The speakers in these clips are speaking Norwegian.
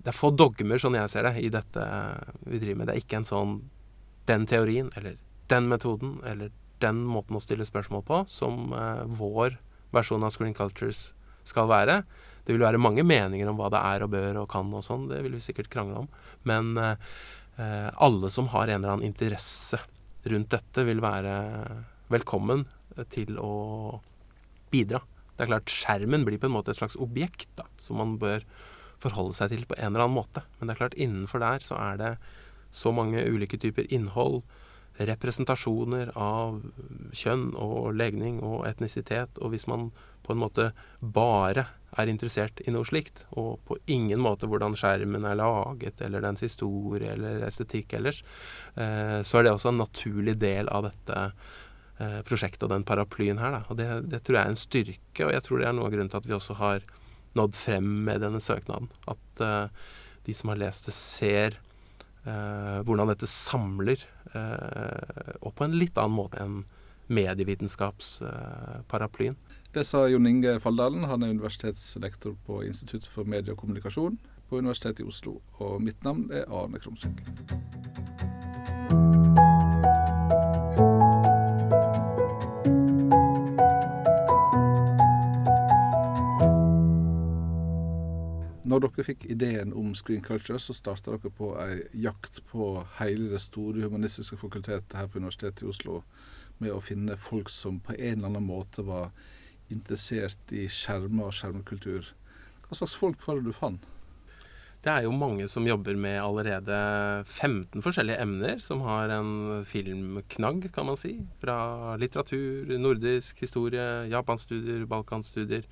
det er få dogmer, sånn jeg ser det, i dette vi driver med. Det er ikke en sånn den teorien, eller den metoden, eller den måten å stille spørsmål på, som eh, vår versjon av Screen Cultures skal være. Det vil være mange meninger om hva det er og bør og kan og sånn, det vil vi sikkert krangle om. Men eh, alle som har en eller annen interesse rundt dette, vil være velkommen til å bidra. Det er klart, skjermen blir på en måte et slags objekt da, som man bør forholde seg til på en eller annen måte. Men det er klart, innenfor der så er det så mange ulike typer innhold, representasjoner av kjønn og legning og etnisitet. Og hvis man på en måte bare er interessert i noe slikt, og på ingen måte hvordan skjermen er laget, eller dens historie eller estetikk ellers, eh, så er det også en naturlig del av dette eh, prosjektet og den paraplyen her. Da. Og det, det tror jeg er en styrke, og jeg tror det er noe av grunnen til at vi også har nådd frem med denne søknaden. At uh, de som har lest det, ser uh, hvordan dette samler, uh, og på en litt annen måte enn medievitenskapsparaplyen. Det sa Jon Inge Falldalen. Han er universitetslektor på Institutt for medie og kommunikasjon på Universitetet i Oslo. Og mitt navn er Arne Krumsvik. Når dere fikk ideen om Screen Culture, så starta dere på ei jakt på hele det store humanistiske fakultetet her på Universitetet i Oslo med å finne folk som på en eller annen måte var interessert i skjermer og skjermkultur. Hva slags folk var det du fant? Det er jo mange som jobber med allerede 15 forskjellige emner, som har en filmknagg, kan man si. Fra litteratur, nordisk historie, japanstudier, balkanstudier.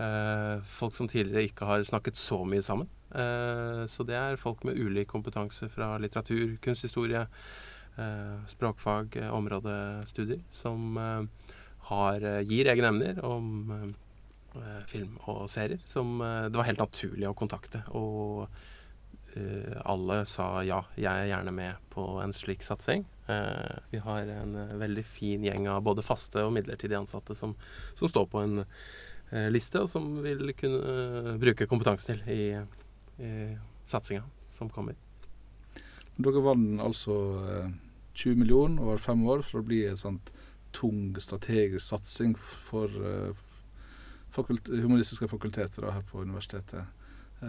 Eh, folk som tidligere ikke har snakket så mye sammen. Eh, så det er folk med ulik kompetanse fra litteratur, kunsthistorie, eh, språkfag, områdestudier, som har, gir egne emner om film og serier som det var helt naturlig å kontakte. Og alle sa ja, jeg er gjerne med på en slik satsing. vi har en veldig fin gjeng av både faste og midlertidige ansatte som, som står på en liste, og som vil kunne eh, bruke kompetansen til i, i satsinga som kommer. Dere vant altså 20 eh, millioner over fem år for å bli en sånn tung strategisk satsing for fakult humanistiske fakulteter her på universitetet.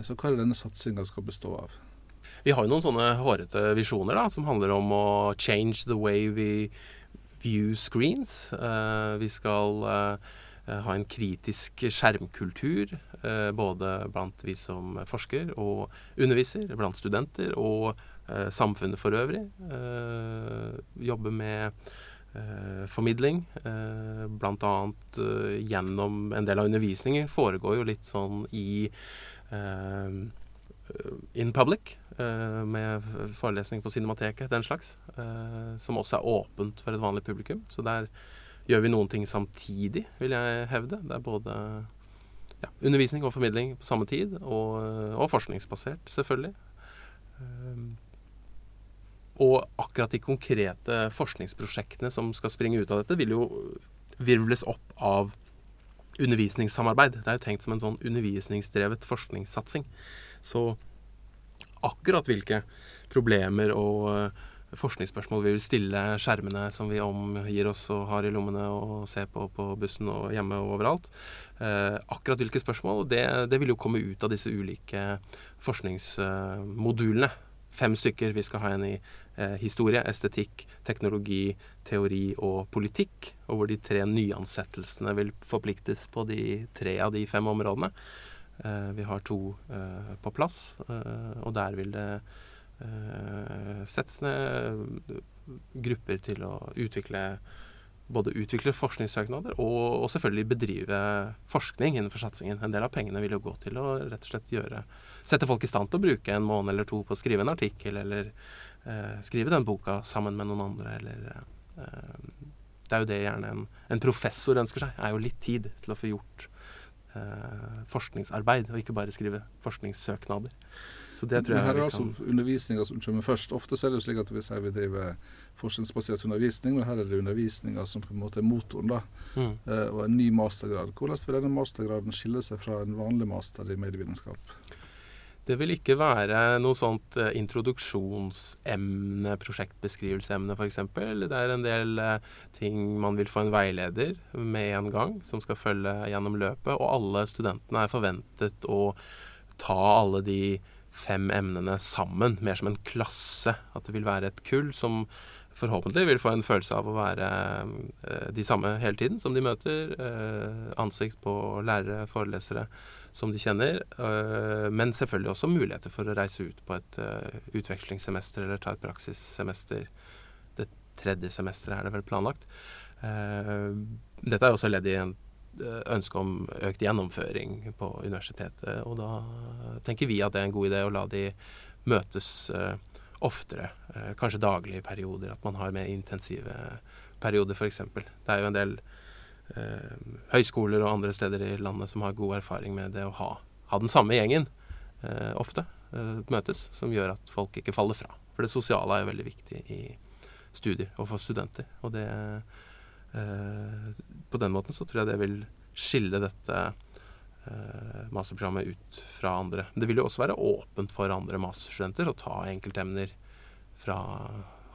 Så hva er det denne satsinga skal bestå av? Vi har jo noen sånne hårete visjoner da, som handler om å change the way we view screens. Uh, vi skal uh, Eh, ha en kritisk skjermkultur, eh, både blant vi som forsker og underviser, blant studenter og eh, samfunnet for øvrig. Jobbe med formidling, eh, bl.a. gjennom en del av undervisningen foregår jo litt sånn i in public, med forelesning på Cinemateket, den slags, som også er åpent for et vanlig publikum. Så det er gjør vi noen ting samtidig, vil jeg hevde. Det er både ja, undervisning og formidling på samme tid, og, og forskningsbasert, selvfølgelig. Um, og akkurat de konkrete forskningsprosjektene som skal springe ut av dette, vil jo virvles opp av undervisningssamarbeid. Det er jo tenkt som en sånn undervisningsdrevet forskningssatsing. Så akkurat hvilke problemer og forskningsspørsmål vi vil stille skjermene som vi omgir oss og har i lommene og ser på på bussen og hjemme og overalt. Eh, akkurat hvilke spørsmål, det, det, vil jo komme ut av disse ulike forskningsmodulene. Fem stykker. Vi skal ha en i eh, historie, estetikk, teknologi, teori og politikk. Og hvor de tre nyansettelsene vil forpliktes på de tre av de fem områdene. Eh, vi har to eh, på plass, eh, og der vil det uh, settes ned grupper til å utvikle både utvikle forskningssøknader og, og, selvfølgelig bedrive forskning innenfor satsingen. En del av pengene vil jo gå til å rett og slett gjøre Sette folk i stand til å bruke en måned eller to på å skrive en artikkel, eller eh, skrive den boka sammen med noen andre, eller eh, Det er jo det gjerne en, en, professor ønsker seg, er jo litt tid til å få gjort forskningsarbeid, og ikke bare skrive forskningssøknader. Så det tror jeg her er altså undervisninga som kommer først. Ofte er det jo slik at vi sier vi driver forskningsbasert undervisning, men her er det undervisninga som på en måte er motoren. da, mm. uh, Og en ny mastergrad. Hvordan vil denne mastergraden skille seg fra en vanlig master i medievitenskap? Det vil ikke være noe sånt eh, introduksjonsemne, prosjektbeskrivelseemne f.eks. Det er en del eh, ting man vil få en veileder med en gang, som skal følge gjennom løpet. Og alle studentene er forventet å ta alle de fem emnene sammen, mer som en klasse. At det vil være et kull som forhåpentlig vil få en følelse av å være eh, de samme hele tiden, som de møter. Eh, ansikt på lærere, forelesere som de kjenner. Eh, men selvfølgelig også muligheter for å reise ut på et utvekslingssemester eller ta et praksissemester. Det tredje semesteret er det vel planlagt. Dette er også ledd i en ønske om økt gjennomføring på universitetet, og da tenker vi at det er en god idé å la de møtes eh, oftere, eh, kanskje daglige perioder, at man har mer intensive perioder f.eks. Det er jo en del eh, høyskoler og andre steder i landet som har god erfaring med det å ha, ha den samme gjengen eh, ofte eh, møtes, som gjør at folk ikke faller fra. For det sosiale er veldig viktig i studier og for studenter. Og det eh, På den måten så tror jeg det vil skille dette eh, masterprogrammet ut fra andre. Det vil jo også være åpent for andre masterstudenter å ta enkeltemner fra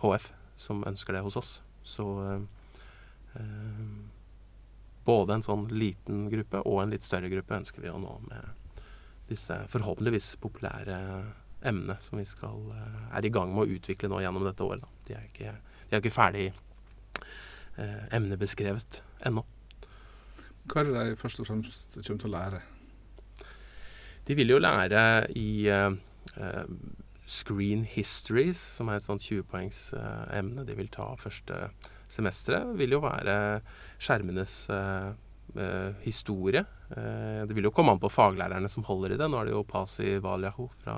HF som ønsker det hos oss. Så eh, både en sånn liten gruppe og en litt større gruppe ønsker vi å nå med disse forhåpentligvis populære emnene som vi skal, eh, er i gang med å utvikle nå gjennom dette året. De er ikke, de er ikke ferdig eh, emnebeskrevet ennå. Hva er det de først og fremst kommer til å lære? De vil jo lære i uh, uh, Screen Histories, som er et sånt 20-poengsemne eh, de vil ta første semesteret. vil jo være skjermenes historie. det vil jo komme an på faglærerne som holder i det. Nå er det jo Pasi Valjaho fra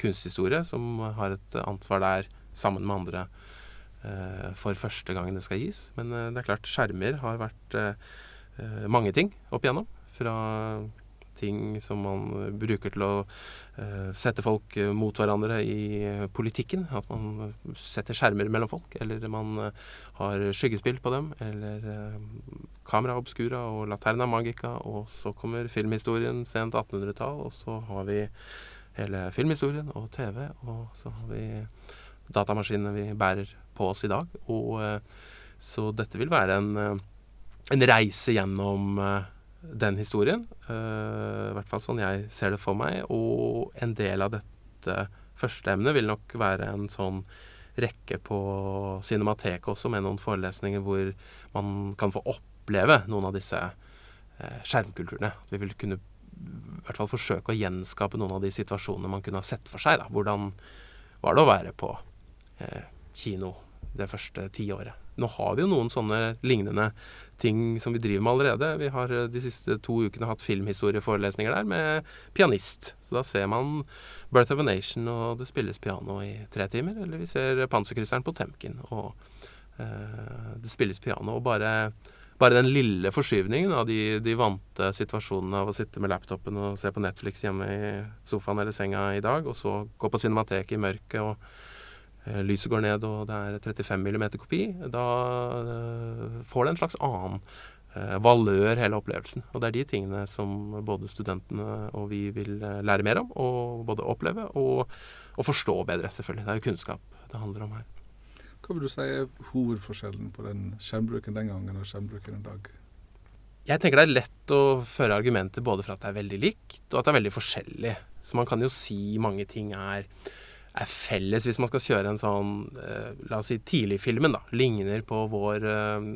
kunsthistorie som har et ansvar der sammen med andre for første gang det skal gis. Men det er klart, skjermer har vært eh, mange ting opp igjennom. Fra ting som man bruker til å eh, sette folk eh, mot hverandre i eh, politikken. At man setter skjermer mellom folk, eller man eh, har skyggespill på dem. Eller eh, Camera Obscura og Laterna Magica. Og så kommer filmhistorien sent 1800-tall, og så har vi hele filmhistorien og TV. Og så har vi datamaskinene vi bærer på oss i dag. Og så dette vil være en en reise gjennom uh, den historien. I hvert fall sånn jeg ser det for meg. Og en del av dette første emnet vil nok være en sånn rekke på Cinemateket også, med noen forelesninger hvor man kan få oppleve noen av disse skjermkulturene. Vi vil kunne i hvert fall forsøke å gjenskape noen av de situasjonene man kunne ha sett for seg. Da. Hvordan var det å være på kino det første tiåret? Nå har vi jo noen sånne lignende ting som vi driver med allerede. Vi har eh, de siste to ukene hatt filmhistorieforelesninger der med pianist. Så da ser man 'Birth of a Nation' og det spilles piano i tre timer. Eller vi ser 'Panserkrysseren Potemkin' og eh, det spilles piano. Og bare, bare den lille forskyvningen av de, de, vante situasjonene av å sitte med laptopen og se på Netflix hjemme i sofaen eller senga i dag, og så gå på Cinemateket i mørket og Eh, lyset går ned og det er 35 mm kopi, da eh, får det en slags annen eh, valør, hele opplevelsen. Og det er de tingene som både studentene og vi vil lære mer om, og både oppleve og, og forstå bedre, selvfølgelig. Det er jo kunnskap det handler om her. Hva vil du si er hovedforskjellen på den skjermbruken den gangen og skjermbruken i dag? Jeg tenker det er lett å føre argumenter både for at det er veldig likt, og at det er veldig forskjellig. Så man kan jo si mange ting er er felles hvis man skal kjøre en sånn eh, La oss si tidligfilmen, da. Ligner på vår eh,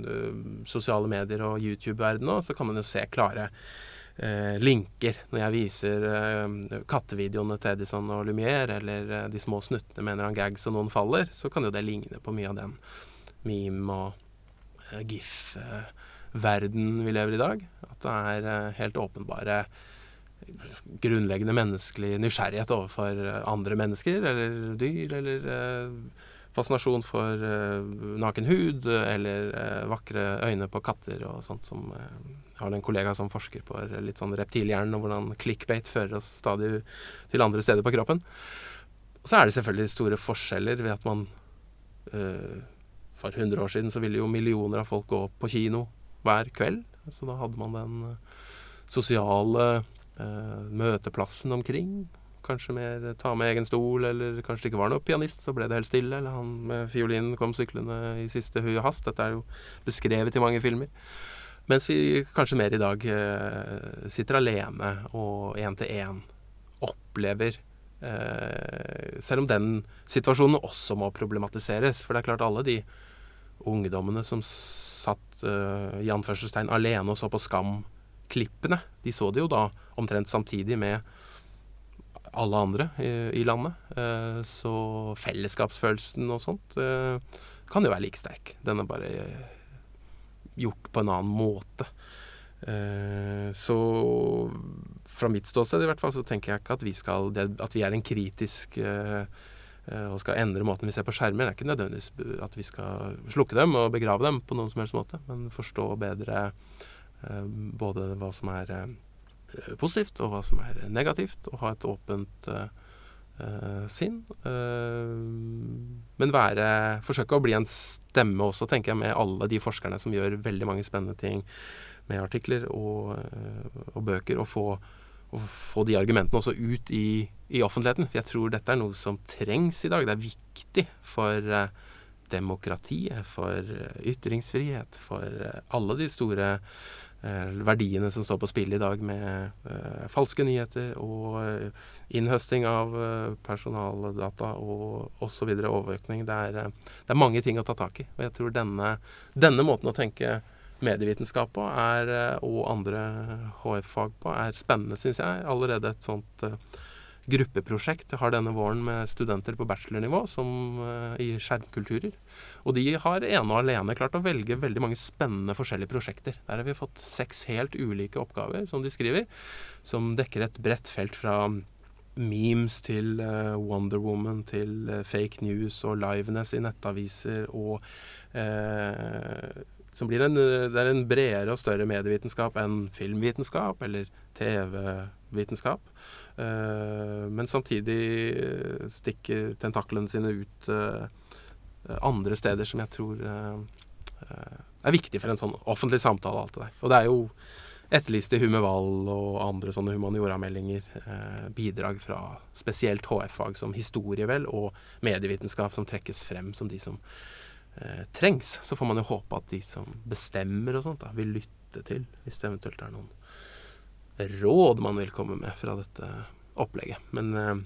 sosiale medier og YouTube-verden nå, så kan man jo se klare eh, linker når jeg viser kattevideoene til Edison og Lumière, eller de små snuttene med en eller annen gag så noen faller, så kan jo det ligne på mye av den meme- og gif-verden vi lever i i dag. At det er helt åpenbare grunnleggende menneskelig nysgjerrighet overfor eh, andre mennesker eller dyr, eller eh, fascinasjon for eh, naken hud, eller vakre øyne på katter og sånt som eh, har en kollega som forsker på litt sånn reptilhjernen, og hvordan clickbait fører oss stadig til andre steder på kroppen. Og så er det selvfølgelig store forskjeller ved at man For 100 år siden så ville jo millioner av folk gå på kino hver kveld. Så da hadde man den sosiale møteplassen omkring. kanskje mer ta med egen stol, eller kanskje det ikke var noe pianist, så ble det helt stille, eller han med fiolinen kom syklende i siste hui og hast. Dette er jo beskrevet i mange filmer. Mens vi kanskje mer i dag eh, sitter alene og én til én opplever eh, Selv om den situasjonen også må problematiseres. For det er klart alle de ungdommene som satt eh, i anførselstegn alene og så på Skam-klippene, de så det jo da omtrent samtidig med alle andre i, i landet. Eh, så fellesskapsfølelsen og sånt eh, kan jo være like sterk. Den er bare gjort på en annen måte. Eh, så fra mitt ståsted i hvert fall så tenker jeg ikke at vi, skal, at vi er en kritisk eh, eh, og skal endre måten vi ser på skjermer. Det er ikke nødvendigvis at vi skal slukke dem og begrave dem på noen som helst måte, men forstå bedre både hva som er positivt og hva som er negativt, og ha et åpent sinn. men være Forsøke å bli en stemme også, tenker jeg, med alle de forskerne som gjør veldig mange spennende ting med artikler og, eh, og bøker, og få, og få, de argumentene også ut i, i, offentligheten. For jeg tror dette er noe som trengs i dag. Det er viktig for eh, demokratiet, for eh, ytringsfrihet, for alle de store verdiene som står på spill i dag, med uh, falske nyheter og uh, innhøsting av uh, personaldata og osv. overvåkning. Det er, det er mange ting å ta tak i. Og jeg tror denne, denne måten å tenke medievitenskap på er, eh, og andre HF-fag på er spennende, syns jeg. Allerede et sånt gruppeprosjekt har denne våren med studenter på bachelornivå som, uh, i skjermkulturer. Og de har ene og alene klart å velge veldig mange spennende forskjellige prosjekter. Der har vi fått seks helt ulike oppgaver som de skriver, som dekker et bredt felt fra memes til uh, Wonder Woman til fake news og liveness i nettaviser og som blir en, eh, det er en bredere og større medievitenskap enn filmvitenskap eller TV-vitenskap. Uh, men samtidig stikker tentaklene sine ut uh, andre steder som jeg tror uh, er viktig for en sånn offentlig samtale. og alt det der. Og det er jo etterlyst i Hummervall og andre sånne humaniorameldinger. bidrag fra spesielt HF-fag som historie, vel, og medievitenskap som trekkes frem som de som eh, trengs. Så får man jo håpe at de som bestemmer og sånt, da, vil lytte til, hvis det eventuelt er noen råd man vil komme med fra dette opplegget. Men eh,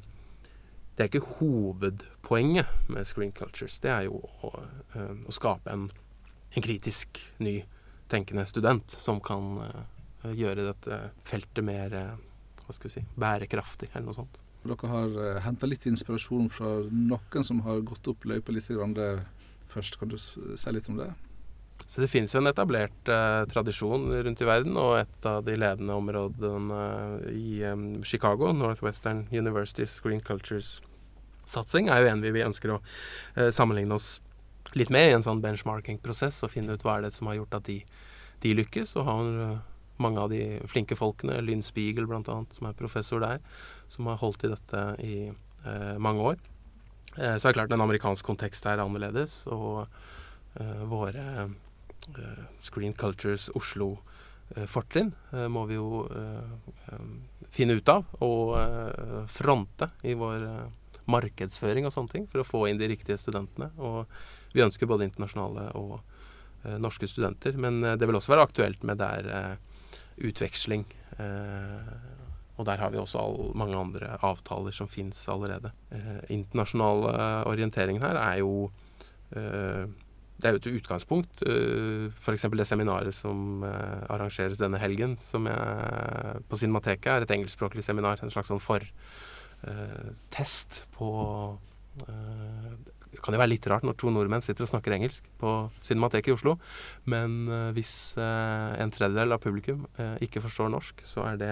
det er ikke hovedpoenget med Screen Cultures. Det er jo å, eh, å skape en, en, kritisk, ny tenkende student som kan eh, gjøre dette feltet mer hva skal vi si, bærekraftig, eller noe sånt. Dere har uh, henta litt inspirasjon fra noen som har gått opp løypa litt først. Kan du si litt om det? Så Det finnes jo en etablert eh, tradisjon rundt i verden, og et av de ledende områdene i eh, Chicago, Northwestern University's Green Cultures-satsing, er jo en vi, vi ønsker å eh, sammenligne oss litt med i en sånn benchmarking-prosess, og finne ut hva er det som har gjort at de, de lykkes. Og har uh, mange av de flinke folkene, Lynn Spiegel bl.a., som er professor der, som har holdt i dette i uh, mange år. Eh, så er det klart en amerikansk kontekst er annerledes, og våre Screen Cultures Oslo-fortrinn uh, må vi jo finne ut av og fronte i vår markedsføring og sånne ting for å få inn de riktige studentene. Og vi ønsker både internasjonale og norske studenter, men det vil også være aktuelt med der utveksling og der har vi også all, mange andre avtaler som fins allerede. Eh, internasjonal orientering her er jo eh, det er jo et utgangspunkt. Uh, F.eks. det seminaret som uh, arrangeres denne helgen, som jeg, på Cinemateket er et engelskspråklig seminar. En slags sånn fortest på det kan jo være litt rart når to nordmenn sitter og snakker engelsk på Cinemateket i Oslo, men hvis en tredjedel av publikum ikke forstår norsk, så er det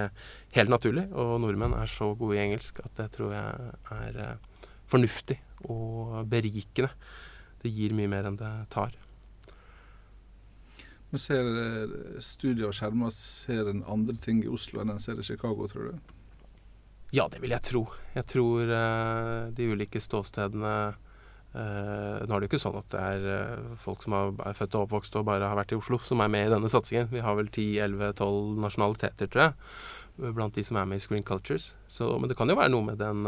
helt naturlig. Og nordmenn er så gode i engelsk at det tror jeg er fornuftig og berikende. Det gir mye mer enn det tar. Men ser studier og skjermer ser en andre ting i Oslo enn en ser i Chicago, tror du? Ja, det vil jeg tro. Jeg tror de ulike ståstedene Uh, nå er det jo ikke sånn at det er uh, folk som er født og oppvokst og bare har vært i Oslo, som er med i denne satsingen. Vi har vel 10-11-12 nasjonaliteter, tror jeg. blant de som er med i Screen Cultures. Så, men det kan jo være noe med den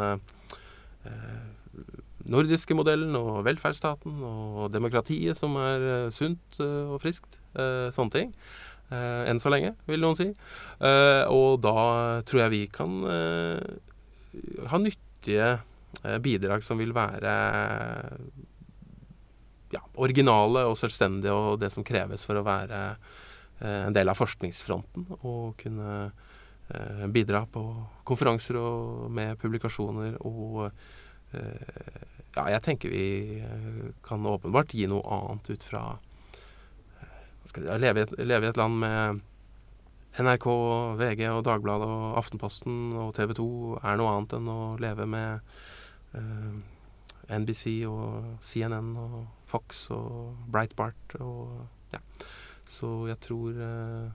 nordiske modellen og velferdsstaten og demokratiet som er sunt og friskt. sånne ting. enn så lenge, vil noen si. og da tror jeg vi kan ha nyttige bidrag som vil være ja, originale og selvstendige, og det som kreves for å være eh, en del av forskningsfronten. Og kunne eh, bidra på konferanser og med publikasjoner og eh, Ja, jeg tenker vi eh, kan åpenbart gi noe annet ut fra skal jeg, leve i et land med NRK, VG og Dagbladet og Aftenposten og TV 2 er noe annet enn å leve med uh, NBC og CNN og Fox og Breitbart og Ja. Så jeg tror uh,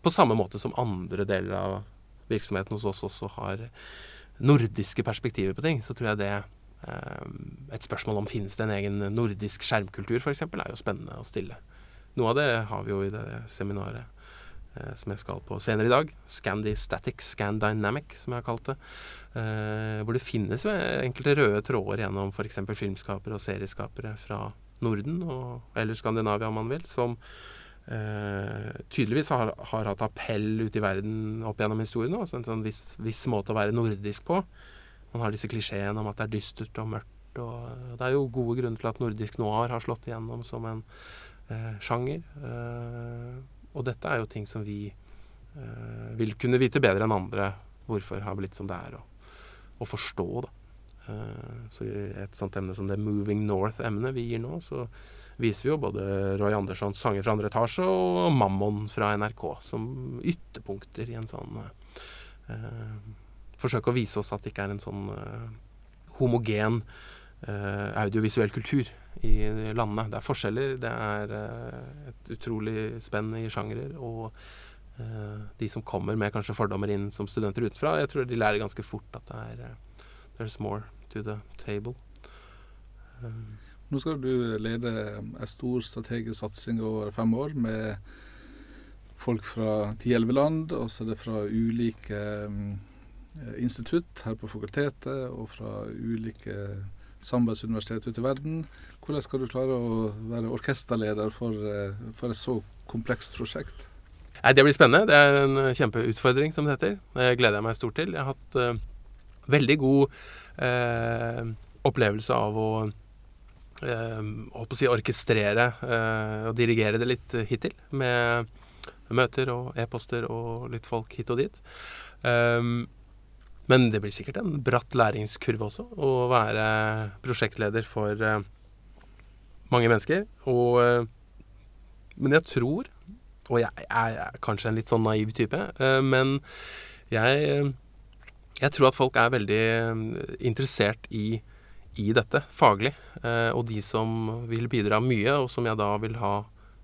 På samme måte som andre deler av virksomheten hos oss også har nordiske perspektiver på ting, så tror jeg det eh, Et spørsmål om finnes det en egen nordisk skjermkultur, f.eks., er jo spennende å stille. Noe av det har vi jo i det seminaret eh, som jeg skal på senere i dag. Scandi Static, Scan Dynamic, som jeg har kalt det. Eh, hvor det finnes jo enkelte røde tråder gjennom f.eks. filmskapere og serieskapere fra Norden, og, eller Skandinavia om man vil, som tydeligvis har, har, hatt appell ute i verden opp gjennom historien. Også, en sånn viss, viss, måte å være nordisk på. Man har disse klisjeene om at det er dystert og mørkt. Og det er jo gode grunner til at nordisk noir har slått igjennom som en eh, sjanger. Eh, og dette er jo ting som vi eh, vil kunne vite bedre enn andre hvorfor har blitt som det er, og, og forstå, da. Eh, så i et sånt emne som det Moving North-emnet vi gir nå, så viser vi jo både Roy Anderssons sanger fra andre etasje og Mammon fra NRK som ytterpunkter i en sånn eh, Forsøk å vise oss at det ikke er en sånn eh, homogen eh, audiovisuell kultur i landene. Det er forskjeller, det er et utrolig spenn i sjangere. Og de som kommer med kanskje fordommer inn som studenter utenfra, jeg tror de lærer ganske fort at det er There's more to the table. Um, Nå skal du lede en stor strategisk satsing over fem år med folk fra ti-elleve land, og så er det fra ulike um, institutt her på fakultetet og fra ulike samarbeidsuniversitet ute i verden. Hvordan skal du klare å være orkesterleder for, uh, for et så komplekst prosjekt? Det blir spennende. Det er en kjempeutfordring, som det heter. Det gleder jeg meg stort til. Jeg har hatt uh, veldig god uh, opplevelse av å eh, holdt på å si orkestrere eh, og dirigere det litt hittil. Med møter og e-poster og litt folk hit og dit. Um, men det blir sikkert en bratt læringskurve også, å være prosjektleder for uh, mange mennesker. Og, uh, men jeg tror, og jeg, er kanskje en litt sånn naiv type, men jeg jeg tror at folk er veldig eh, interessert i, i dette faglig. Eh, og de som vil bidra mye, og som jeg da vil ha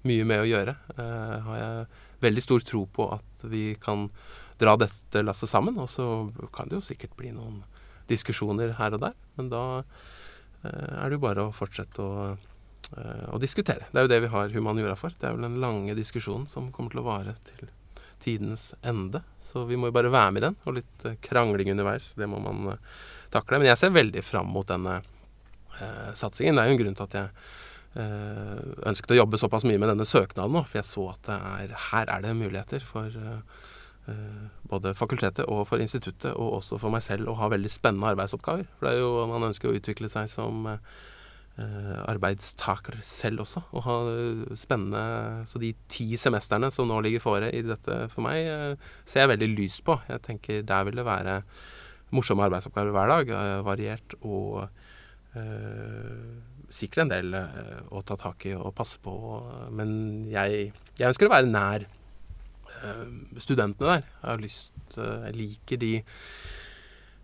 mye med å gjøre, eh, har jeg veldig stor tro på at vi kan dra dette lasset sammen. Og så kan det jo sikkert bli noen diskusjoner her og der, men da eh, er det jo bare å fortsette å, å diskutere. Det er jo det vi har humaniora for. Det er jo den lange diskusjonen som kommer til å vare til tidens ende. Så vi må jo bare være med i den, og litt krangling underveis. Det må man takle. Men jeg ser veldig fram mot denne eh, satsingen. Det er jo en grunn til at jeg ønsket å jobbe såpass mye med denne søknaden nå, for jeg så at er, her er det muligheter for både fakultetet og for instituttet, og også for meg selv, å ha veldig spennende arbeidsoppgaver. For det er jo, man ønsker å utvikle seg som eh, arbeidstaker selv også. Og ha eh, spennende Så de ti semestrene som nå ligger fore i dette for meg, eh, ser jeg veldig lyst på. Jeg tenker der vil det være morsomme arbeidsoppgaver hver dag, eh, variert og eh, sikkert en del eh, å ta tak i og passe på. Men jeg, jeg ønsker å være nær studentene der. Jeg lyst Jeg liker de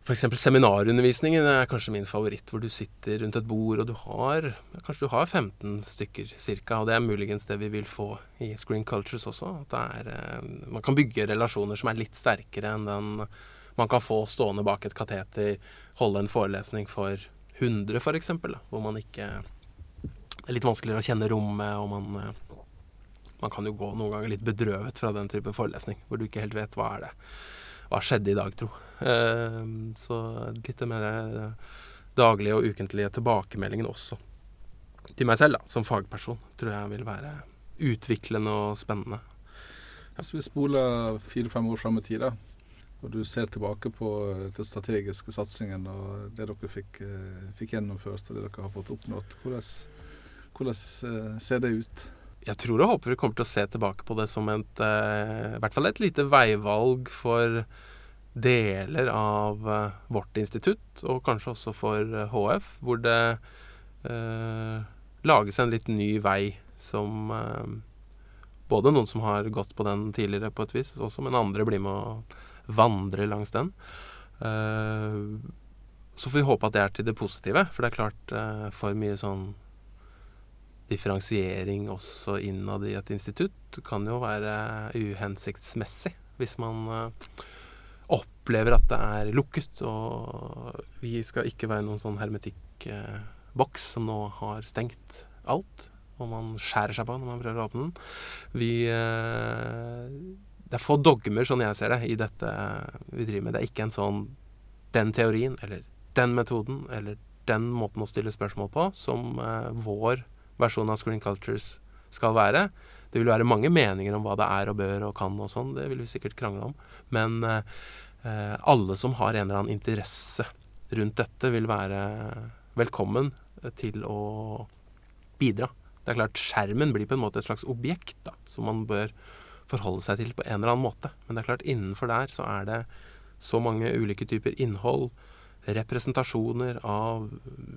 F.eks. seminarundervisningen er kanskje min favoritt, hvor du sitter rundt et bord og du har kanskje du har 15 stykker cirka, og det er muligens det vi vil få i Screen Cultures også. At er, man kan bygge relasjoner som er litt sterkere enn den man kan få stående bak et kateter, holde en forelesning for 100 f.eks., hvor man ikke Det er litt vanskeligere å kjenne rommet, og man eh, man kan jo gå noen ganger litt bedrøvet fra den type forelesning, hvor du ikke helt vet hva er det hva skjedde i dag, tro. Eh, så litt mer eh, daglige og ukentlige tilbakemeldingene også til meg selv, da, som fagperson, tror jeg vil være utviklende og spennende. Hvis vi spoler fire-fem år fram i tid, og du ser tilbake på den strategiske satsingen og det dere fikk, eh, fikk, gjennomført og det dere har fått oppnådd, hvordan, hvordan eh, ser det ut? Jeg tror og håper vi kommer til å se tilbake på det som et, eh, i hvert fall et lite veivalg for deler av vårt institutt, og kanskje også for HF, hvor det eh, lages en litt ny vei som eh, både noen som har gått på den tidligere på et vis, også, men andre blir med å vandre langs den. Uh, så får vi håpe at det er til det positive, for det er klart uh, for mye sånn differensiering også innad i et institutt kan jo være uhensiktsmessig hvis man uh, opplever at det er lukket, og vi skal ikke være noen sånn hermetikkboks som nå har stengt alt og man skjærer seg på når man prøver å åpne den. Vi eh, Det er få dogmer, sånn jeg ser det, i dette vi driver med. Det er ikke en sånn den teorien, eller den metoden, eller den måten å stille spørsmål på som eh, vår versjon av Screen Cultures skal være. Det vil være mange meninger om hva det er og bør og kan og sånn, det vil vi sikkert krangle om. Men eh, alle som har en eller annen interesse rundt dette, vil være velkommen til å bidra. Det er klart, skjermen blir på en måte et slags objekt da, som man bør forholde seg til på en eller annen måte. Men det er klart, innenfor der så er det så mange ulike typer innhold, representasjoner av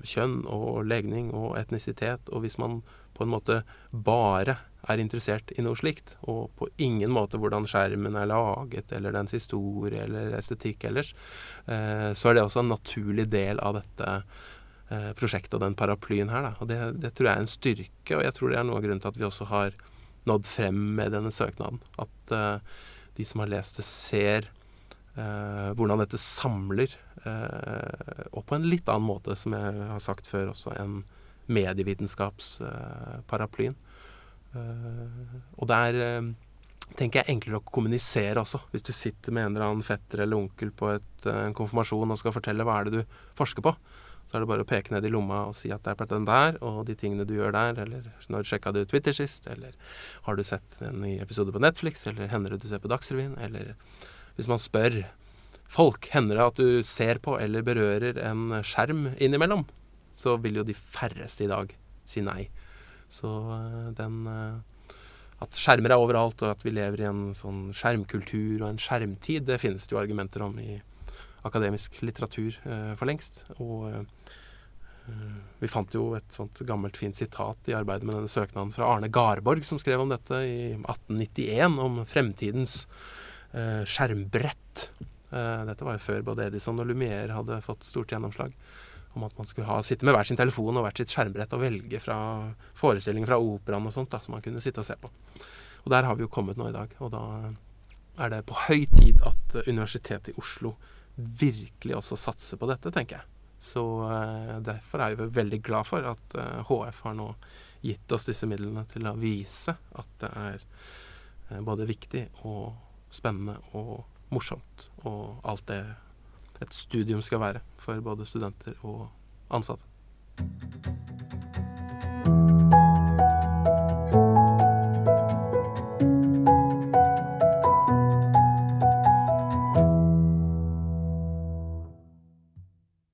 kjønn og legning og etnisitet. Og hvis man på en måte bare er interessert i noe slikt, og på ingen måte hvordan skjermen er laget, eller dens historie eller estetikk ellers, eh, så er det også en naturlig del av dette eh, prosjektet og den paraplyen her. Da. Og det, det, tror jeg er en styrke, og jeg tror det er noe av grunnen til at vi også har nådd frem med denne søknaden. At uh, de som har lest det, ser uh, hvordan dette samler, uh, og på en litt annen måte, som jeg har sagt før også, enn medievitenskapsparaplyen. Eh, og det er eh, tenker jeg enklere å kommunisere også. Hvis du sitter med en eller annen fetter eller onkel på et, en konfirmasjon og skal fortelle hva er det du forsker på, så er det bare å peke ned i lomma og si at det er på den der, og de tingene du gjør der, eller når sjekka du Twitter sist, eller har du sett en ny episode på Netflix, eller hender det du ser på Dagsrevyen, eller hvis man spør folk, hender det at du ser på eller berører en skjerm innimellom, så vil jo de færreste i dag si nei. Så eh, den eh, At skjermer er overalt, og at vi lever i en sånn skjermkultur og en skjermtid, det finnes det jo argumenter om i akademisk litteratur eh, for lengst. Og eh, vi fant jo et sånt gammelt, fint sitat i arbeidet med denne søknaden fra Arne Garborg, som skrev om dette i 1891, om fremtidens eh, skjermbrett. Dette var jo før både Edison og Lumière hadde fått stort gjennomslag. Om at man skulle ha, sitte med hver sin telefon og hvert sitt skjermbrett og velge fra forestillinger fra operaen og sånt da, som man kunne sitte og se på. Og der har vi jo kommet nå i dag. Og da er det på høy tid at Universitetet i Oslo virkelig også satse på dette, tenker jeg. Så uh, derfor er vi veldig glad for at uh, eh, HF har nå gitt oss disse midlene til å vise at det er uh, både viktig og spennende og morsomt og alt det et studium skal være for både studenter og ansatte.